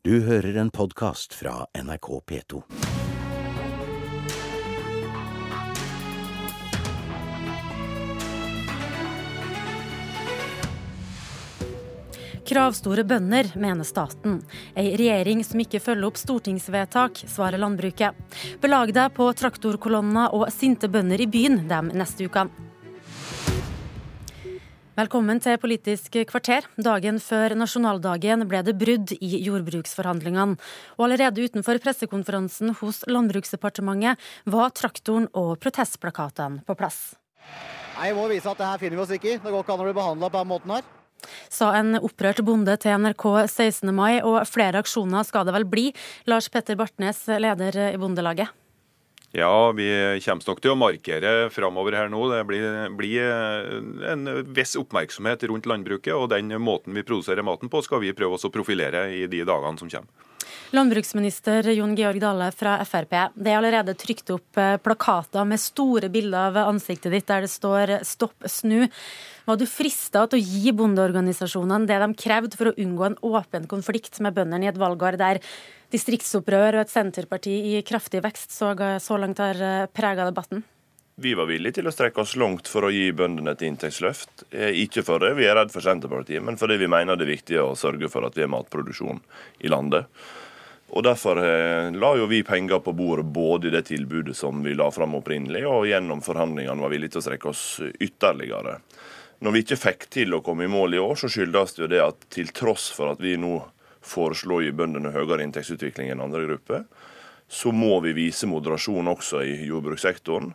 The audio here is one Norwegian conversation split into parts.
Du hører en podkast fra NRK P2. Kravstore bønder, mener staten. Ei regjering som ikke følger opp stortingsvedtak, svarer landbruket. Belag deg på traktorkolonner og sinte bønder i byen de neste ukene. Velkommen til Politisk kvarter. Dagen før nasjonaldagen ble det brudd i jordbruksforhandlingene. Og allerede utenfor pressekonferansen hos Landbruksdepartementet var traktoren og protestplakatene på plass. Nei, Vi må vise at det her finner vi oss ikke i. Det går ikke an å bli behandla på den måten her. Sa en opprørt bonde til NRK 16. mai, og flere aksjoner skal det vel bli. Lars Petter Bartnes, leder i Bondelaget. Ja, vi kommer nok til å markere framover her nå. Det blir, blir, en viss oppmerksomhet rundt landbruket, og den måten vi produserer maten på, skal vi prøve å profilere i de dagene som kommer. Landbruksminister Jon Georg Dale fra Frp. Det er allerede trykt opp eh, plakater med store bilder av ansiktet ditt der det står 'stopp snu'. Var du frista til å gi bondeorganisasjonene det de krevde for å unngå en åpen konflikt med bøndene i et valgår der distriktsopprør og et senterparti i kraftig vekst så, så langt har eh, prega debatten? Vi var villige til å strekke oss langt for å gi bøndene et inntektsløft. Ikke ikke fordi vi er redd for Senterpartiet, men fordi vi mener det er viktig å sørge for at vi har matproduksjon i landet. Og Derfor eh, la jo vi penger på bordet både i det tilbudet som vi la fram opprinnelig, og gjennom forhandlingene var villige til å strekke oss ytterligere. Når vi ikke fikk til å komme i mål i år, så skyldes det jo det at til tross for at vi nå foreslår gi bøndene høyere inntektsutvikling enn andre grupper, så må vi vise moderasjon også i jordbrukssektoren.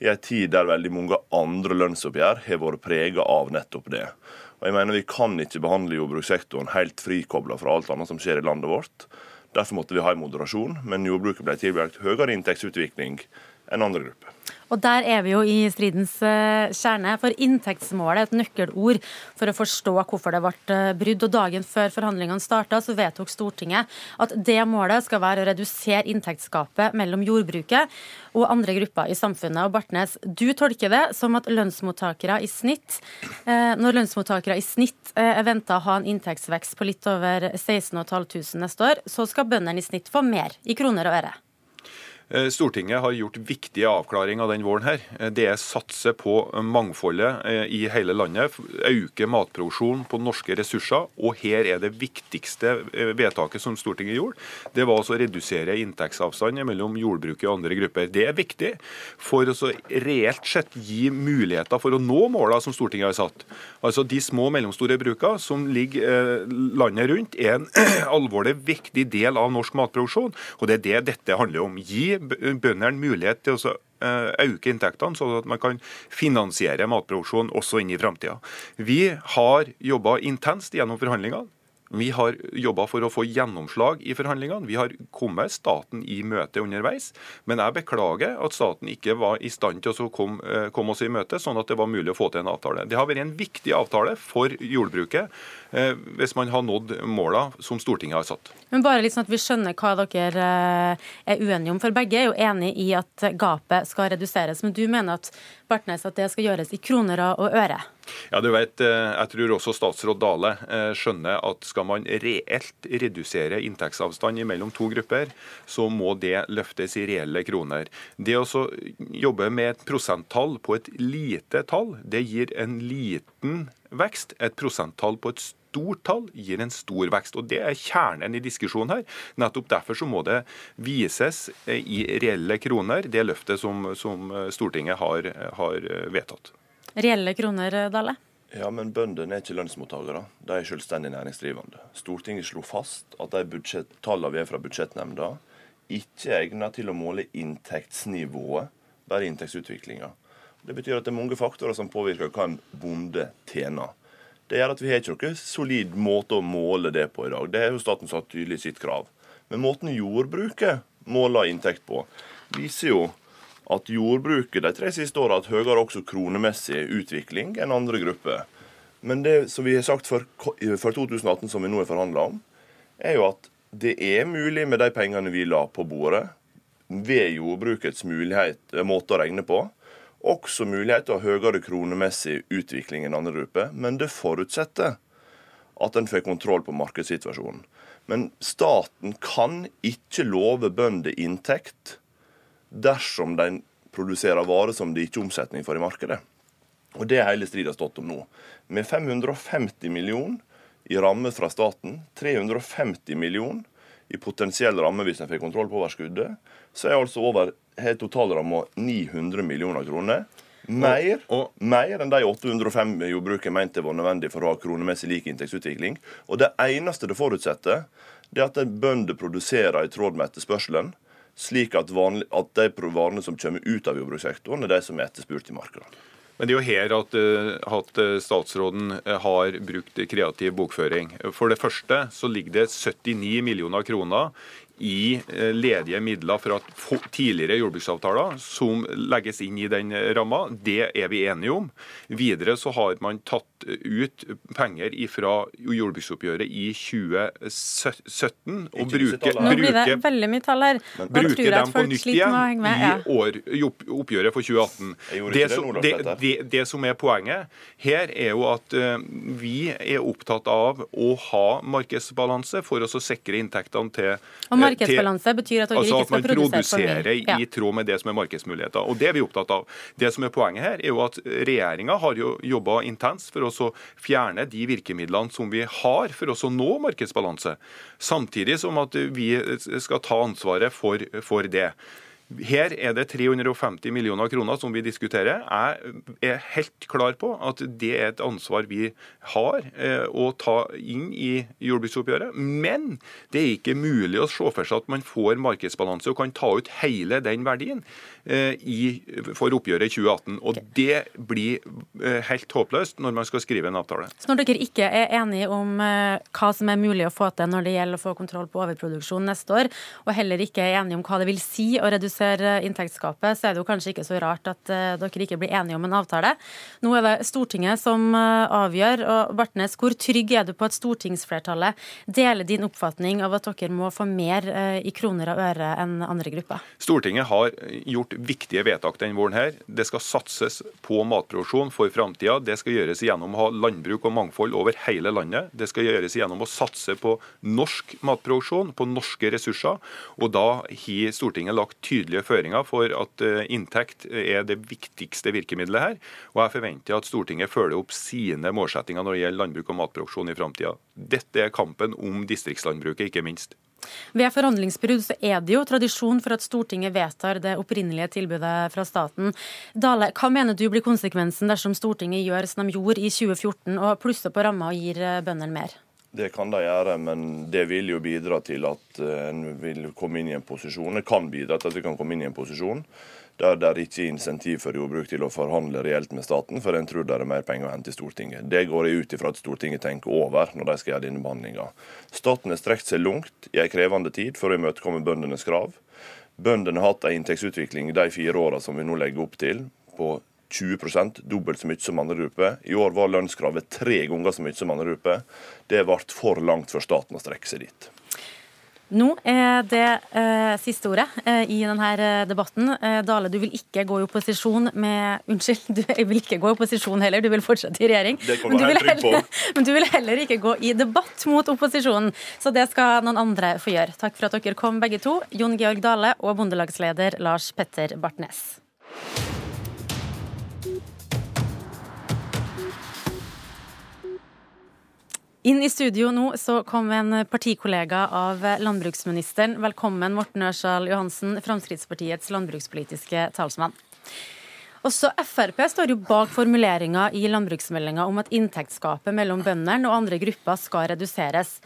I en tid der veldig mange andre lønnsoppgjør har vært prega av nettopp det. Og jeg mener Vi kan ikke behandle jordbrukssektoren helt frikobla fra alt annet som skjer i landet vårt. Derfor måtte vi ha en moderasjon, men jordbruket ble tilbrakt høyere inntektsutvikling enn andre grupper. Og der er vi jo i stridens eh, kjerne, for inntektsmålet er et nøkkelord for å forstå hvorfor det ble eh, brudd. Og dagen før forhandlingene starta, vedtok Stortinget at det målet skal være å redusere inntektsgapet mellom jordbruket og andre grupper i samfunnet. Og Bartnes, du tolker det som at lønnsmottakere i snitt, eh, når lønnsmottakere i snitt er venta å ha en inntektsvekst på litt over 16 500 neste år, så skal bøndene i snitt få mer i kroner og øre. Eh, Stortinget har gjort viktige avklaringer den våren. her. Eh, det er satse på mangfoldet eh, i hele landet, øke matproduksjonen på norske ressurser. Og her er det viktigste vedtaket som Stortinget gjorde, det var å redusere inntektsavstanden mellom jordbruket og andre grupper. Det er viktig for å reelt sett gi muligheter for å nå målene som Stortinget har satt. Altså De små og mellomstore brukene som ligger landet rundt, er en alvorlig viktig del av norsk matproduksjon. Og det er det dette handler om. Gi bøndene mulighet til å eh, øke inntektene, sånn at man kan finansiere matproduksjon også inn i framtida. Vi har jobba intenst gjennom forhandlingene. Vi har jobba for å få gjennomslag i forhandlingene. Vi har kommet staten i møte underveis. Men jeg beklager at staten ikke var i stand til å eh, komme oss i møte, sånn at det var mulig å få til en avtale. Det har vært en viktig avtale for jordbruket eh, hvis man har nådd måla som Stortinget har satt. Men bare litt sånn at vi skjønner hva dere eh, er uenige om. For begge er jo enig i at gapet skal reduseres. Men du mener at, Bartnes, at det skal gjøres i kroner og øre? Ja, du vet, eh, Jeg tror også statsråd Dale eh, skjønner at skal man reelt redusere inntektsavstand mellom to grupper, så må det løftes i reelle kroner. Det å jobbe med et prosenttall på et lite tall, det gir en liten vekst. Et prosenttall på et stort tall gir en stor vekst. og Det er kjernen i diskusjonen her. Nettopp derfor så må det vises eh, i reelle kroner, det løftet som, som Stortinget har, har vedtatt. Reelle kroner, Dale? Ja, men bøndene er ikke lønnsmottakere. De er selvstendig næringsdrivende. Stortinget slo fast at de tallene vi er fra budsjettnemnda, ikke er egnet til å måle inntektsnivået, bare inntektsutviklinga. Det betyr at det er mange faktorer som påvirker hva en bonde tjener. Det gjør at vi har ikke noen solid måte å måle det på i dag. Det har jo staten satt tydelig sitt krav. Men måten jordbruket måler inntekt på, viser jo at jordbruket de tre siste åra har hatt høyere også kronemessig utvikling enn andre grupper. Men det som vi har sagt for, for 2018, som vi nå har forhandla om, er jo at det er mulig med de pengene vi la på bordet, ved jordbrukets mulighet, måte å regne på, også mulighet til å ha høyere kronemessig utvikling enn andre grupper. Men det forutsetter at en får kontroll på markedssituasjonen. Men staten kan ikke love bønder inntekt dersom de produserer varer som det ikke er omsetning for i markedet. Og Det er hele striden stått om nå. Med 550 millioner i ramme fra staten, 350 millioner i potensiell ramme hvis en får kontroll på overskuddet, så er altså over totalramma 900 millioner kroner. Mer, og, og, mer enn de 805 jordbruket mente var nødvendig for å ha kronemessig lik inntektsutvikling. Og det eneste det forutsetter, det er at bønder produserer i tråd med etterspørselen slik at, vanlig, at de varene som kommer ut av jordbrukssektoren, er de som er etterspurt i markedet. Men det er jo her at, eh, at, eh, statsråden eh, har brukt kreativ bokføring. For det første så ligger det 79 millioner kroner i eh, ledige midler fra tidligere jordbruksavtaler som legges inn i den ramma. Det er vi enige om. Videre så har man tatt ut penger fra jordbruksoppgjøret i 2017 og bruke, Nå blir det veldig mye tall her. Bruke dem på nytt igjen i, år, oppgjøret for 2018. Det, som, det, det, det som er poenget her, er jo at uh, vi er opptatt av å ha markedsbalanse for å sikre inntektene til og markedsbalanse betyr at dere altså ikke skal produsere for mye. At man produserer i tråd med det som er markedsmuligheter. Og Det er vi opptatt av. Det som er Poenget her er jo at regjeringa har jo jobba intenst for å fjerne de virkemidlene som vi har for å nå markedsbalanse. Samtidig som at vi skal ta ansvaret for, for det. Her er det 350 millioner kroner som vi diskuterer. Jeg er helt klar på at det er et ansvar vi har eh, å ta inn i jordbruksoppgjøret. Men det er ikke mulig å se for seg at man får markedsbalanse og kan ta ut hele den verdien eh, for oppgjøret i 2018. Og det blir eh, helt håpløst når man skal skrive en avtale. Så når dere ikke er enige om hva som er mulig å få til når det gjelder å få kontroll på overproduksjon neste år, og heller ikke er enige om hva det vil si å redusere redusere inntektsgapet, så er det jo kanskje ikke så rart at eh, dere ikke blir enige om en avtale. Nå er det Stortinget som eh, avgjør. og Bartnes, hvor trygg er du på at stortingsflertallet deler din oppfatning av at dere må få mer eh, i kroner og øre enn andre grupper? Stortinget har gjort viktige vedtak denne våren. her. Det skal satses på matproduksjon for framtida. Det skal gjøres gjennom å ha landbruk og mangfold over hele landet. Det skal gjøres gjennom å satse på norsk matproduksjon, på norske ressurser. Og da har Stortinget lagt tydelig tydelige føringer for at eh, inntekt er det viktigste virkemidlet her. Og jeg forventer at Stortinget følger opp sine målsettinger når det gjelder landbruk og matproduksjon i framtida. Dette er kampen om distriktslandbruket, ikke minst. Ved forhandlingsbrudd så er det jo tradisjon for at Stortinget vedtar det opprinnelige tilbudet fra staten. Dale, hva mener du blir konsekvensen dersom Stortinget gjør som de gjorde i 2014 og plusser på ramma og gir eh, bøndene mer? Det kan de gjøre, men det vil jo bidra til at eh, en vil komme inn i en posisjon. Det kan bidra til at vi kan komme inn i en posisjon der det er ikke insentiv for jordbruk til å forhandle reelt med staten, for en tror det er mer penger å hente i Stortinget. Det går jeg ut ifra at Stortinget tenker over når de skal gjøre denne behandlinga. Staten har strekt seg langt i en krevende tid for å imøtekomme bøndenes krav. Bøndene har hatt en inntektsutvikling de fire åra som vi nå legger opp til, på 20% dobbelt så mye som andre grupper. I år var lønnskravet tre ganger så mye som andre grupper. Det ble for langt for staten å strekke seg dit. Nå er det eh, siste ordet eh, i denne eh, debatten. Eh, Dale, du vil ikke gå i opposisjon med Unnskyld, du vil ikke gå i opposisjon heller, du vil fortsette i regjering. Men, du vil heller, men du vil heller ikke gå i debatt mot opposisjonen. Så det skal noen andre få gjøre. Takk for at dere kom, begge to. Jon Georg Dale og bondelagsleder Lars Petter Bartnes. Inn i studio nå så kom en partikollega av landbruksministeren. Velkommen, Morten Ørsal Johansen, Fremskrittspartiets landbrukspolitiske talsmann. Også Frp står jo bak formuleringa i landbruksmeldinga om at inntektsgapet mellom bøndene og andre grupper skal reduseres.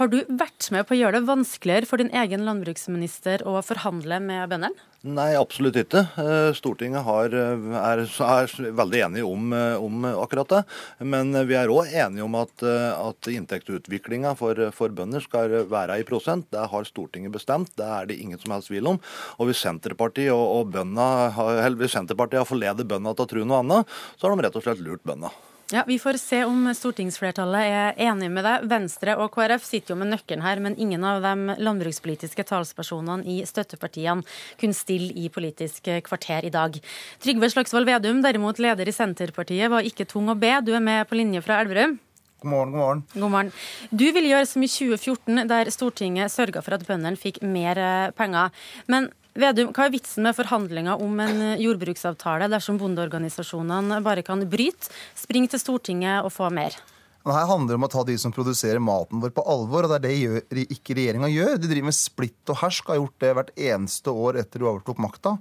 Har du vært med på å gjøre det vanskeligere for din egen landbruksminister å forhandle med bøndene? Nei, absolutt ikke. Eh, Stortinget har, eh, er, er, veldig enige om, eh, om, akkurat det. Men vi er òg enige om at, at inntektsutviklinga for, for, bønder skal være i prosent. Det har Stortinget bestemt, det er det ingen som helst tvil om. Og hvis Senterpartiet og, og bønda, hvis Senterpartiet har forledet bøndene til å tro noe annet, så har de rett og slett lurt bøndene. Ja, Vi får se om stortingsflertallet er enig med deg. Venstre og KrF sitter jo med nøkkelen her, men ingen av de landbrukspolitiske talspersonene i støttepartiene kunne stille i Politisk kvarter i dag. Trygve Slagsvold Vedum, derimot leder i Senterpartiet, var ikke tung å be. Du er med på linje fra Elverum? God morgen, god morgen. God morgen. Du ville gjøre som i 2014, der Stortinget sørga for at bøndene fikk mer eh, penger. Men Vedum, hva er vitsen med forhandlinger om en eh, jordbruksavtale dersom bondeorganisasjonene bare kan bryte, springe til Stortinget og få mer? Men her handler det om å ta de som produserer maten vår på alvor, og det er det gjør, ikke regjeringa gjør. De driver med splitt og hersk, har gjort det hvert eneste år etter du overtok makta.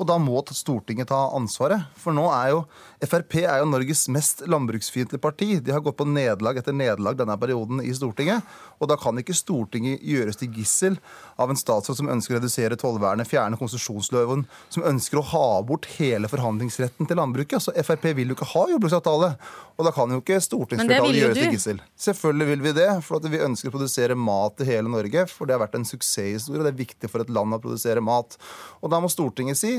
Og da må Stortinget ta ansvaret. For nå er jo Frp er jo Norges mest landbruksfiendtlige parti. De har gått på nederlag etter nederlag denne perioden i Stortinget. Og da kan ikke Stortinget gjøres til gissel av en statsråd som ønsker å redusere tollvernet, fjerne konsesjonsloven, som ønsker å ha bort hele forhandlingsretten til landbruket. Så Frp vil jo ikke ha jordbruksavtale. Og da kan jo ikke stortingsflertallet gjøres til gissel. Selvfølgelig vil vi det, for vi ønsker å produsere mat i hele Norge. For det har vært en suksesshistorie. Det er viktig for et land å produsere mat. Og da må Stortinget si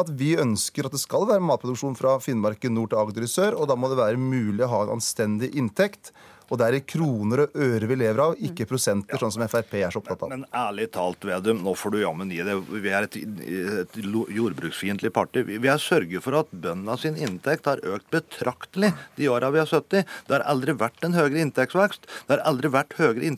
at vi ønsker at det skal være matproduksjon fra Finnmarken nord til Agder i sør, og da må det være mulig å ha en anstendig inntekt. Og det er i kroner og øre vi lever av, ikke prosenter, sånn som Frp er så opptatt av. Men, men ærlig talt, Vedum, nå får du jammen gi det. Vi er et, et jordbruksfiendtlig parti. Vi, vi har sørget for at bøndene sin inntekt har økt betraktelig de åra vi har sittet. Det har aldri vært en høyere inntektsvekst. Det har aldri vært høyere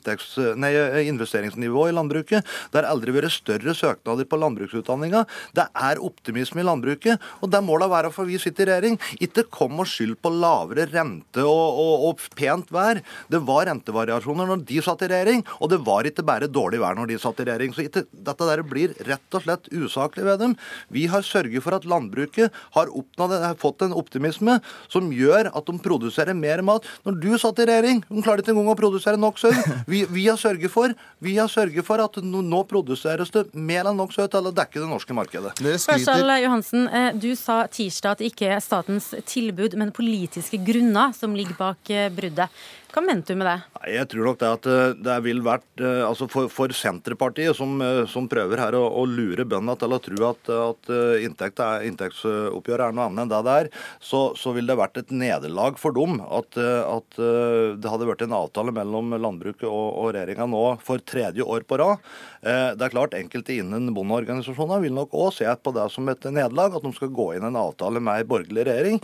nei, investeringsnivå i landbruket. Det har aldri vært større søknader på landbruksutdanninga. Det er optimisme i landbruket, og det må da være for vi sitter i regjering. Ikke kom og skyld på lavere rente og, og, og pent vær. Det var rentevariasjoner når de satt i regjering, og det var ikke bare dårlig vær når de satt i regjering. Så ikke, dette der blir rett og slett usaklig ved dem. Vi har sørget for at landbruket har, oppnådd, har fått en optimisme som gjør at de produserer mer mat. Når du satt i regjering, de klarte ikke engang å produsere nok sau. Vi, vi, har sørget for, vi har sørget for at nå produseres det mer enn nok sau til å dekke det norske markedet. Førsal Johansen, eh, du sa tirsdag at det ikke er statens tilbud, men politiske grunner som ligger bak eh, bruddet. Hva mente du med det? Jeg tror nok det at eh, det vil vært eh, altså For, for Senterpartiet, som, eh, som, prøver her å, å lure bøndene til å tro at, at inntekt er, inntektsoppgjøret er noe annet enn det det er, så, så vil det vært et nederlag for dem at, at, det hadde vært en avtale mellom landbruket og, og regjeringa nå for tredje år på rad. Det er klart Enkelte innen bondeorganisasjonene vil nok òg se på det som et nederlag, at de skal gå inn en avtale med ei borgerlig regjering.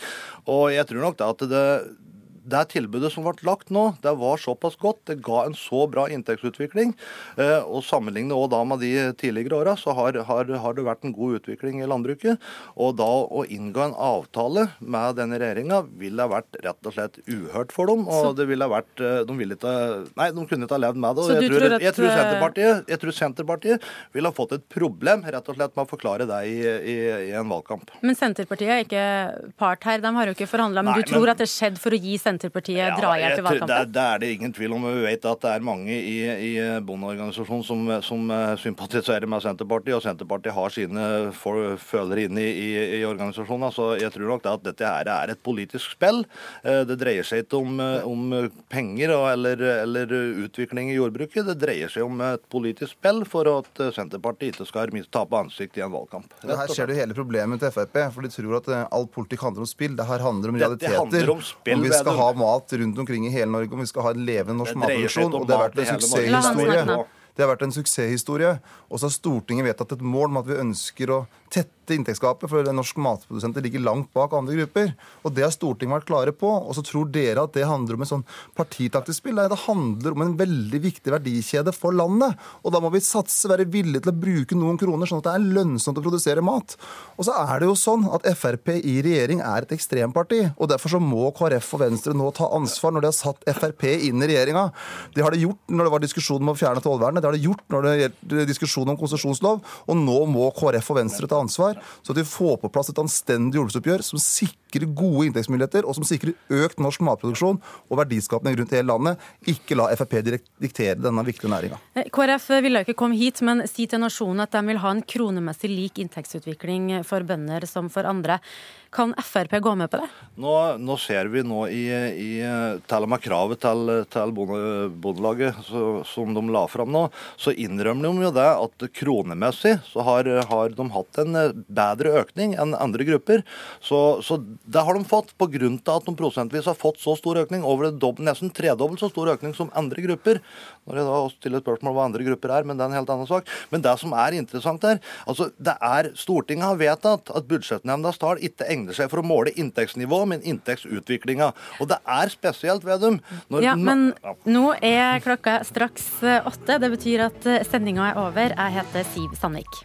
Og jeg tror nok det at det, det tilbudet som ble lagt nå, det var såpass godt. Det ga en så bra inntektsutvikling. Eh, og Sammenlignet også da med de tidligere åra, så har, har, har, det vært en god utvikling i landbruket. Og da å inngå en avtale med denne regjeringa ville ha vært rett og slett uhørt for dem. Og så... det ville ha vært eh, De ville ikke Nei, de kunne ikke ha levd med det. Jeg tror, tror at... jeg, tror Senterpartiet, jeg tror Senterpartiet ville ha fått et problem rett og slett med å forklare det i, i, i en valgkamp. Men Senterpartiet er ikke part her. De har jo ikke forhandla. Men nei, du tror men... at det skjedde for å gi Senterpartiet Senterpartiet ja, drahjelp i valgkampen? Det, det, er det ingen tvil om. Vi vet at det er mange i, i bondeorganisasjonen som, som eh, sympatiserer med Senterpartiet, og Senterpartiet har sine følere inne i, i, i organisasjonen. Så jeg tror nok at dette her er et politisk spill. Eh, det dreier seg ikke om, eh, om penger eller, eller, utvikling i jordbruket. Det dreier seg om et politisk spill for at Senterpartiet ikke skal tape ansikt i en valgkamp. Det her ser du hele problemet til Frp, for de tror at all politikk handler om spill. Det her handler om realiteter. Dette handler om spill, om vi skal ha mat rundt omkring i hele Norge, om vi skal ha en levende norsk matproduksjon. Og det har vært en suksesshistorie. Det har vært en suksesshistorie. Og så har Stortinget vedtatt et mål om at vi ønsker å tette inntektsgapet, for norske matprodusenter ligger langt bak andre grupper. Og Det har Stortinget vært klare på. Og så tror dere at det handler om en sånn partitaktisk spill. Nei, det handler om en veldig viktig verdikjede for landet. Og da må vi satse, være villige til å bruke noen kroner, sånn at det er lønnsomt å produsere mat. Og så er det jo sånn at Frp i regjering er et ekstremparti. Og derfor så må KrF og Venstre nå ta ansvar når de har satt Frp inn i regjeringa. Det har de gjort når det var diskusjon om å fjerne tollvernet, det har de gjort når det gjelder diskusjon om konsesjonslov, og nå må KrF og Venstre ta ansvar, så at vi får på plass et anstendig jordbruksoppgjør som sikrer gode inntektsmuligheter, og som sikrer økt norsk matproduksjon og verdiskapning rundt hele landet. Ikke la Frp diktere denne viktige næringa. Eh, KrF ville ikke komme hit, men si til Nasjonen at de vil ha en kronemessig lik inntektsutvikling for bønder som for andre. Kan Frp gå med på det? Nå, nå ser vi nå i, i til og med kravet til, til Bondelaget som de la fram nå, så innrømmer de jo det at kronemessig så har, har de hatt en bedre økning enn andre grupper. Så, så det har de fått av at de prosentvis har fått så stor økning, over det dobbelt, nesten tredobbelt så stor økning som andre grupper. Når jeg da stiller spørsmål hva andre grupper er, men det er en helt annen sak. Men det som er interessant her, altså det er Stortinget har vedtatt at budsjettnemndas tall ikke egner seg for å måle inntektsnivå, men inntektsutviklinga. Og det er spesielt, Vedum når, Ja, men nå er klokka straks åtte. Det betyr at sendinga er over. Jeg heter Siv Sandvik.